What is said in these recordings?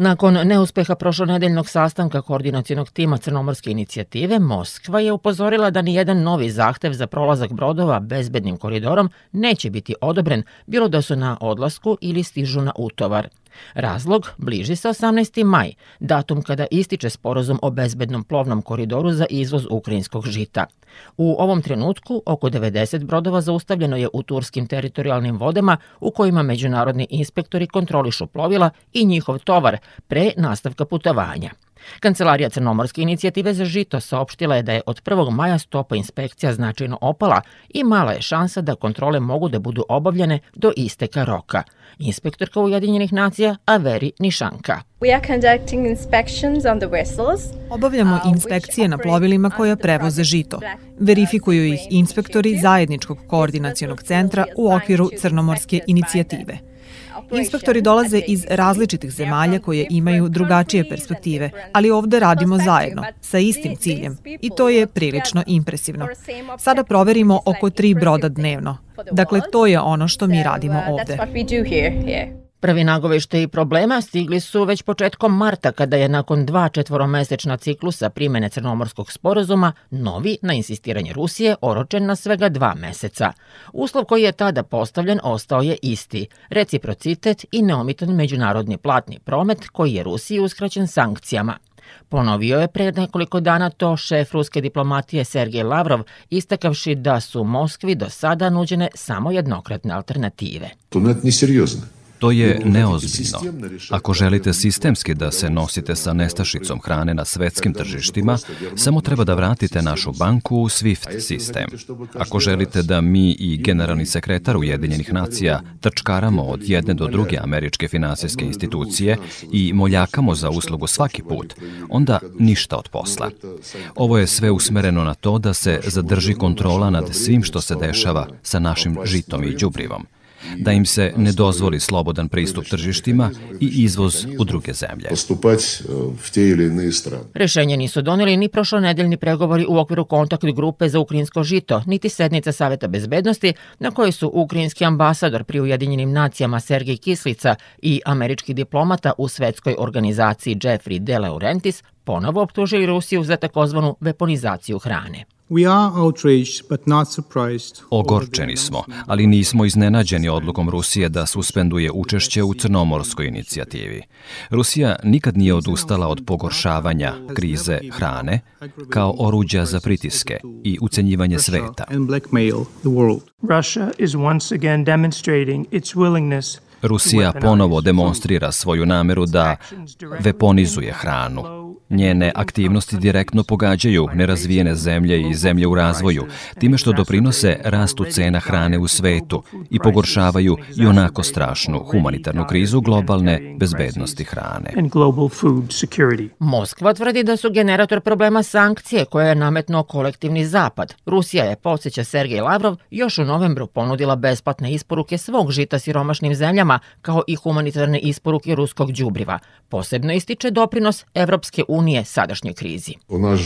Nakon neuspeha prošlonedeljnog sastanka koordinacijonog tima Crnomorske inicijative, Moskva je upozorila da ni jedan novi zahtev za prolazak brodova bezbednim koridorom neće biti odobren, bilo da su na odlasku ili stižu na utovar. Razlog bliži se 18. maj, datum kada ističe sporozum o bezbednom plovnom koridoru za izvoz ukrajinskog žita. U ovom trenutku oko 90 brodova zaustavljeno je u turskim teritorijalnim vodama u kojima međunarodni inspektori kontrolišu plovila i njihov tovar pre nastavka putovanja. Kancelarija Crnomorske inicijative za žito saopštila je da je od 1. maja stopa inspekcija značajno opala i mala je šansa da kontrole mogu da budu obavljene do isteka roka. Inspektorka Ujedinjenih nacija Averi Nišanka. Obavljamo uh, inspekcije na plovilima koja prevoze žito. Verifikuju ih inspektori Zajedničkog koordinacionog centra u okviru Crnomorske inicijative. Inspektori dolaze iz različitih zemalja koje imaju drugačije perspektive, ali ovde radimo zajedno, sa istim ciljem. I to je prilično impresivno. Sada proverimo oko tri broda dnevno. Dakle, to je ono što mi radimo ovde. Prvi nagoveštaji problema stigli su već početkom marta kada je nakon dva četvoromesečna ciklusa primene Crnomorskog sporazuma novi, na insistiranje Rusije, oročen na svega dva meseca. Uslov koji je tada postavljen ostao je isti, reciprocitet i neomitan međunarodni platni promet koji je Rusiji uskraćen sankcijama. Ponovio je pre nekoliko dana to šef ruske diplomatije Sergej Lavrov, istakavši da su Moskvi do sada nuđene samo jednokratne alternative. To nije seriozno. To je neozbiljno. Ako želite sistemski da se nosite sa nestašicom hrane na svetskim tržištima, samo treba da vratite našu banku u SWIFT sistem. Ako želite da mi i generalni sekretar Ujedinjenih nacija trčkaramo od jedne do druge američke finansijske institucije i moljakamo za uslugu svaki put, onda ništa od posla. Ovo je sve usmereno na to da se zadrži kontrola nad svim što se dešava sa našim žitom i đubrivom da im se ne dozvoli slobodan pristup tržištima i izvoz u druge zemlje. E, Rešenje nisu doneli ni prošlonedeljni pregovori u okviru kontakt grupe za ukrajinsko žito, niti sednica Saveta bezbednosti na kojoj su ukrajinski ambasador pri Ujedinjenim nacijama Sergej Kislica i američki diplomata u svetskoj organizaciji Jeffrey De Laurentiis ponovo optužili Rusiju za takozvanu weaponizaciju hrane. Ogorčeni smo, ali nismo iznenađeni odlukom Rusije da suspenduje učešće u crnomorskoj inicijativi. Rusija nikad nije odustala od pogoršavanja krize hrane kao oruđa za pritiske i ucenjivanje sveta. Russia is once again demonstrating its willingness Rusija ponovo demonstrira svoju nameru da weaponizuje hranu Njene aktivnosti direktno pogađaju nerazvijene zemlje i zemlje u razvoju, time što doprinose rastu cena hrane u svetu i pogoršavaju i onako strašnu humanitarnu krizu globalne bezbednosti hrane. Moskva tvrdi da su generator problema sankcije koje je nametno kolektivni zapad. Rusija je, podsjeća Sergej Lavrov, još u novembru ponudila besplatne isporuke svog žita siromašnim zemljama, kao i humanitarne isporuke ruskog đubriva. Posebno ističe doprinos Evropske unije sadašnjoj krizi. U nas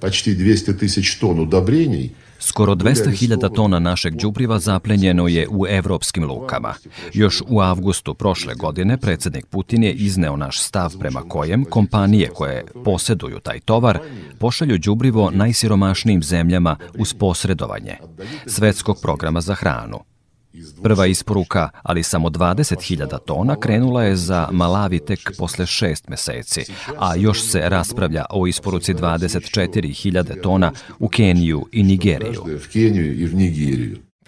почти 200 тысяч тонн удобрений Skoro 200.000 tona našeg đubriva zaplenjeno je u evropskim lukama. Još u avgustu prošle godine predsednik Putin je izneo naš stav prema kojem kompanije koje poseduju taj tovar pošalju đubrivo najsiromašnijim zemljama uz posredovanje Svetskog programa za hranu. Prva isporuka, ali samo 20.000 tona, krenula je za Malavi tek posle šest meseci, a još se raspravlja o isporuci 24.000 tona u Keniju i Nigeriju.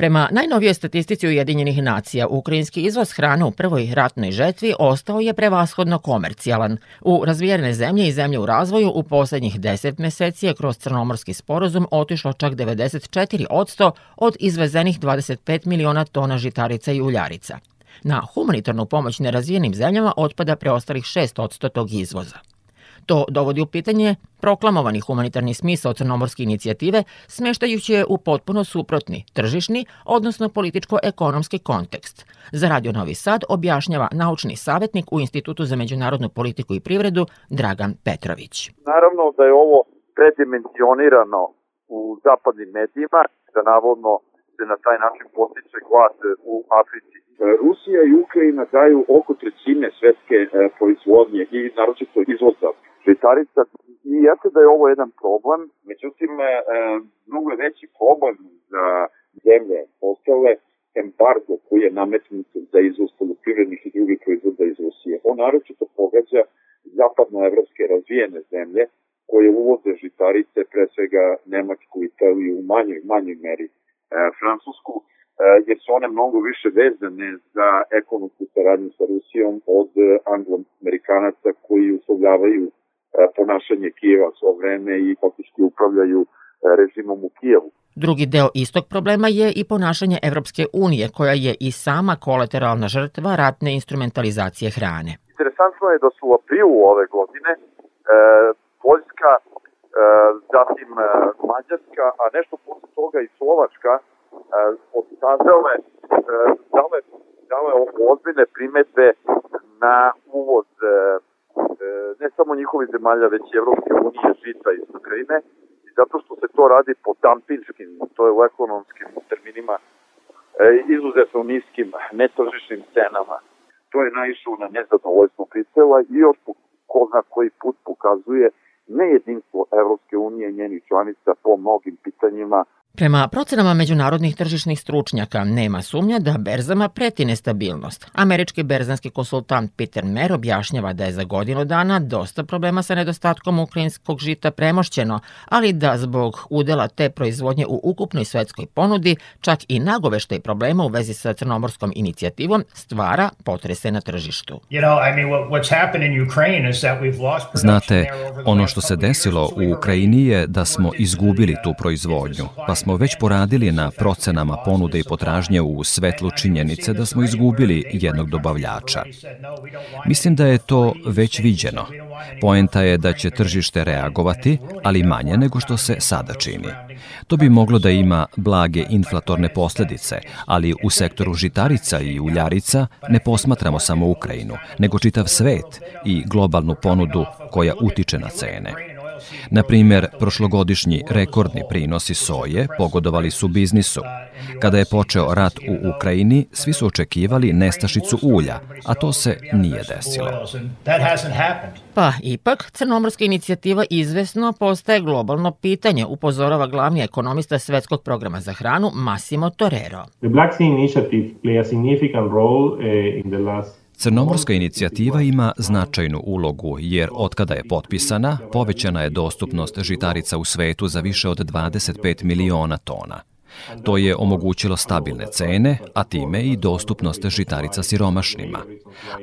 Prema najnovijoj statistici Ujedinjenih nacija, ukrajinski izvoz hrane u prvoj ratnoj žetvi ostao je prevashodno komercijalan. U razvijene zemlje i zemlje u razvoju u poslednjih 10 meseci je kroz crnomorski sporozum otišlo čak 94% od izvezenih 25 miliona tona žitarica i uljarica. Na humanitarnu pomoć nerazvijenim zemljama otpada preostalih 6% tog izvoza. To dovodi u pitanje proklamovani humanitarni smisao crnomorske inicijative, smeštajući je u potpuno suprotni, tržišni, odnosno političko-ekonomski kontekst. Za Radio Novi Sad objašnjava naučni savjetnik u Institutu za međunarodnu politiku i privredu Dragan Petrović. Naravno da je ovo predimenzionirano u zapadnim medijima, da navodno se na taj način postiče glad u Africi. Rusija i Ukrajina daju oko trećine svetske naročito izvoza žitarica. I jeste da je ovo jedan problem, međutim, e, mnogo je veći problem za zemlje ostale embargo koji je nametnut za izvoz poljoprivrednih i drugih proizvoda iz Rusije. On naročito pogađa zapadnoevropske razvijene zemlje koje uvoze žitarice, pre svega Nemačku, Italiju, u manjoj, manjoj meri e, Francusku, e, jer su one mnogo više vezane za ekonomsku saradnju sa Rusijom od angloamerikanaca koji uslovljavaju e, ponašanje Kijeva svo vreme i faktički upravljaju e, režimom u Kijevu. Drugi deo istog problema je i ponašanje Evropske unije, koja je i sama kolateralna žrtva ratne instrumentalizacije hrane. Interesantno je da su u aprilu ove godine e, Poljska, e, zatim e, Mađarska, a nešto posle toga i Slovačka e, odkazale, e, dale, dale ozbiljne primetbe na uvoz e, e, ne samo njihovih zemalja, već i Evropske unije žita iz Ukrajine, zato što se to radi po dampinškim, to je u ekonomskim terminima, e, izuzetno niskim netržišnim cenama. To je naišlo na nezadovoljstvo Brisela i još po ko zna koji put pokazuje nejedinstvo Evropske unije i njenih članica po mnogim pitanjima Prema procenama međunarodnih tržišnih stručnjaka nema sumnja da berzama preti nestabilnost. Američki berzanski konsultant Peter Mer objašnjava da je za godinu dana dosta problema sa nedostatkom ukrajinskog žita premošćeno, ali da zbog udela te proizvodnje u ukupnoj svetskoj ponudi, čak i nagoveštaj problema u vezi sa crnomorskom inicijativom stvara potrese na tržištu. Znate, ono što se desilo u Ukrajini je da smo izgubili tu proizvodnju, pa smo već poradili na procenama ponude i potražnje u svetlu činjenice da smo izgubili jednog dobavljača. Mislim da je to već viđeno. Poenta je da će tržište reagovati, ali manje nego što se sada čini. To bi moglo da ima blage inflatorne posledice, ali u sektoru žitarica i uljarica ne posmatramo samo Ukrajinu, nego čitav svet i globalnu ponudu koja utiče na cene. Na primer, prošlogodišnji rekordni prinosi soje pogodovali su biznisu. Kada je počeo rat u Ukrajini, svi su očekivali nestašicu ulja, a to se nije desilo. Pa ipak, crnomorska inicijativa izvesno postaje globalno pitanje, upozorava glavni ekonomista Svetskog programa za hranu Massimo Torero. The Black Sea Initiative play a significant role uh, in the last Crnomorska inicijativa ima značajnu ulogu jer otkada je potpisana, povećana je dostupnost žitarica u svetu za više od 25 miliona tona. To je omogućilo stabilne cene, a time i dostupnost žitarica siromašnima.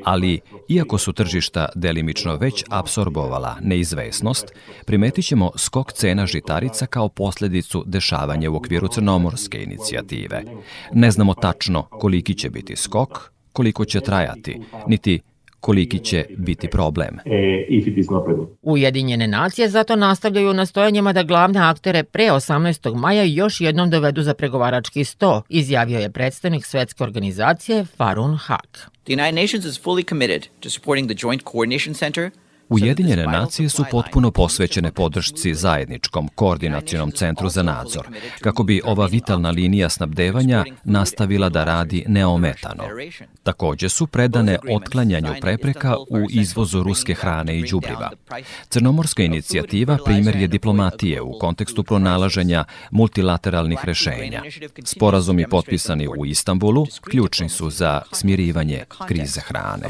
Ali, iako su tržišta delimično već apsorbovala neizvesnost, primetit ćemo skok cena žitarica kao posledicu dešavanja u okviru crnomorske inicijative. Ne znamo tačno koliki će biti skok, koliko će trajati, niti koliki će biti problem. Ujedinjene nacije zato nastavljaju nastojanjima da glavne aktere pre 18. maja još jednom dovedu za pregovarački sto, izjavio je predstavnik svetske organizacije Farun Haq. The United Nations is fully committed to supporting the Joint Coordination Center Ujedinjene nacije su potpuno posvećene podršci zajedničkom koordinacionom centru za nadzor, kako bi ova vitalna linija snabdevanja nastavila da radi neometano. Takođe su predane otklanjanju prepreka u izvozu ruske hrane i đubriva. Crnomorska inicijativa primer je diplomatije u kontekstu pronalaženja multilateralnih rešenja. Sporazumi potpisani u Istanbulu ključni su za smirivanje krize hrane.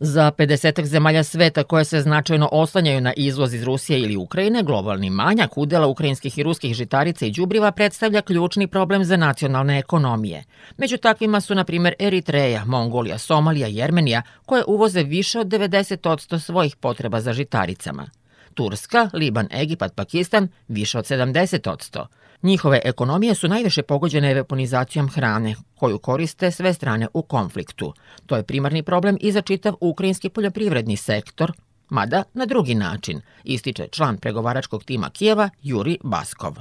Za 50 zemalja sveta koje se značajno oslanjaju na izvoz iz Rusije ili Ukrajine, globalni manjak udela ukrajinskih i ruskih žitarica i đubriva predstavlja ključni problem za nacionalne ekonomije. Među takvima su, na primjer, Eritreja, Mongolija, Somalija i Jermenija, koje uvoze više od 90% svojih potreba za žitaricama. Turska, Liban, Egipat, Pakistan više od 70%. Njihove ekonomije su najviše pogođene weaponizacijom hrane, koju koriste sve strane u konfliktu. To je primarni problem i za čitav ukrajinski poljoprivredni sektor, mada na drugi način, ističe član pregovaračkog tima Kijeva Juri Baskov.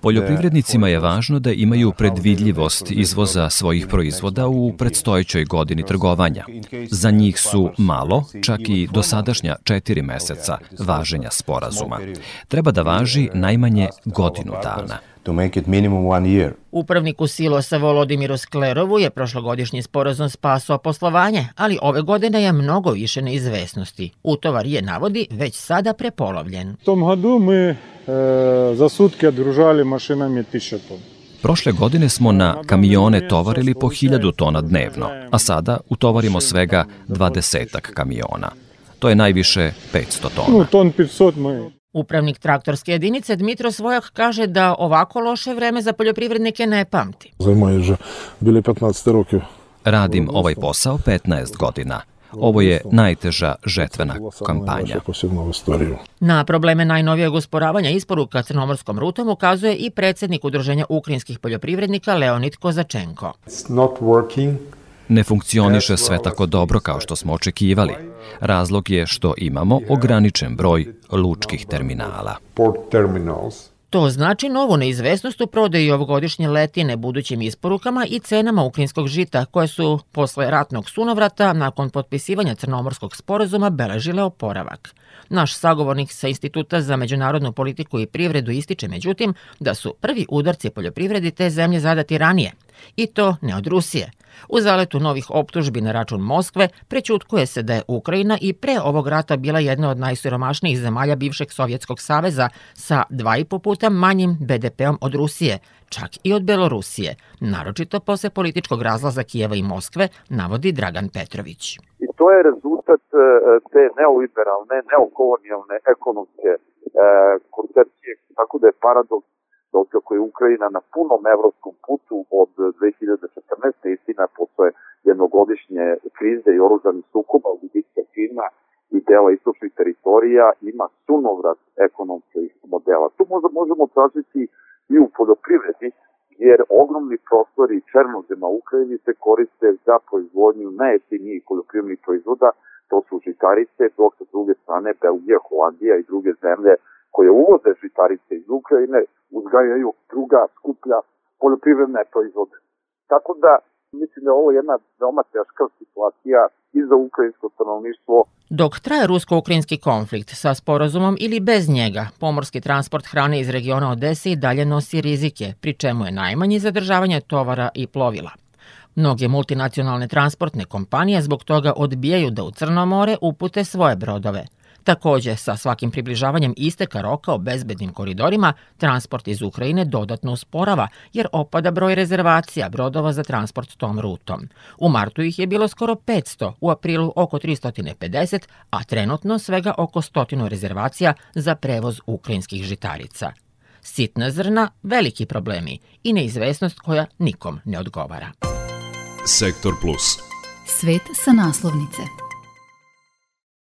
Poljoprivrednicima je važno da imaju predvidljivost izvoza svojih proizvoda u predstojećoj godini trgovanja. Za njih su malo, čak i dosadašnja četiri meseca važenja sporazuma. Treba da važi najmanje godinu dana. To make it minimum one year. Upravniku silosa Volodimiru Sklerovu je prošlogodišnji sporazum spasao poslovanje, ali ove godine je mnogo više neizvesnosti. Utovar je, navodi, već sada prepolovljen. U tom году mi e, za sutke odružali mašinami 1000 tona. Prošle godine smo na kamione tovarili po 1000 tona dnevno, a sada utovarimo svega 20 kamiona. To je najviše 500 tona. No, ton 500 ми Upravnik traktorske jedinice Dmitro Svojak kaže da ovako loše vreme za poljoprivrednike ne pamti. Zajmaju že bili 15 rokів. Radim ovaj posao 15 godina. Ovo je najteža žetvena kampanja. Na probleme najnovijeg usporavanja isporuka crnomorskom rutom ukazuje i predsednik Udruženja ukrajinskih poljoprivrednika Leonid Kozačenko. It's not working Ne funkcioniše sve tako dobro kao što smo očekivali. Razlog je što imamo ograničen broj lučkih terminala. To znači novu neizvesnost u prodaji ovogodišnje letine budućim isporukama i cenama ukrinskog žita, koje su posle ratnog sunovrata nakon potpisivanja Crnomorskog sporazuma beležile oporavak. Naš sagovornik sa Instituta za međunarodnu politiku i privredu ističe međutim da su prvi udarci poljoprivredi te zemlje zadati ranije. I to ne od Rusije. U zaletu novih optužbi na račun Moskve prećutkuje se da je Ukrajina i pre ovog rata bila jedna od najsiromašnijih zemalja bivšeg Sovjetskog saveza sa dva i po puta manjim BDP-om od Rusije, čak i od Belorusije, naročito posle političkog razlaza Kijeva i Moskve, navodi Dragan Petrović. I to je rezultat e, te neoliberalne, neokolonijalne ekonomske e, koncepcije, tako da je paradoks dok kako je Ukrajina na punom evropskom putu od 2014. istina posle jednogodišnje krize i oružanih sukoba u gubitka Čina i dela istočnih teritorija ima sunovrat ekonomskih modela. Tu možda možemo tražiti i u poljoprivredi, jer ogromni prostori černozema u Ukrajini se koriste za proizvodnju najjeftinijih poljoprivrednih proizvoda, to su žitarice, dok sa druge strane Belgija, Holandija i druge zemlje koje uvoze žitarice iz Ukrajine uzgajaju druga skuplja poljoprivredne proizvode. Tako da mislim da je ovo jedna veoma teška situacija i za ukrajinsko stanovništvo. Dok traje rusko-ukrajinski konflikt sa sporazumom ili bez njega, pomorski transport hrane iz regiona Odese i dalje nosi rizike, pri čemu je najmanji zadržavanje tovara i plovila. Mnoge multinacionalne transportne kompanije zbog toga odbijaju da u Crno more upute svoje brodove – Takođe, sa svakim približavanjem isteka roka o bezbednim koridorima, transport iz Ukrajine dodatno usporava, jer opada broj rezervacija brodova za transport tom rutom. U martu ih je bilo skoro 500, u aprilu oko 350, a trenutno svega oko 100 rezervacija za prevoz ukrajinskih žitarica. Sitna zrna, veliki problemi i neizvesnost koja nikom ne odgovara. Sektor Plus. Svet sa naslovnice.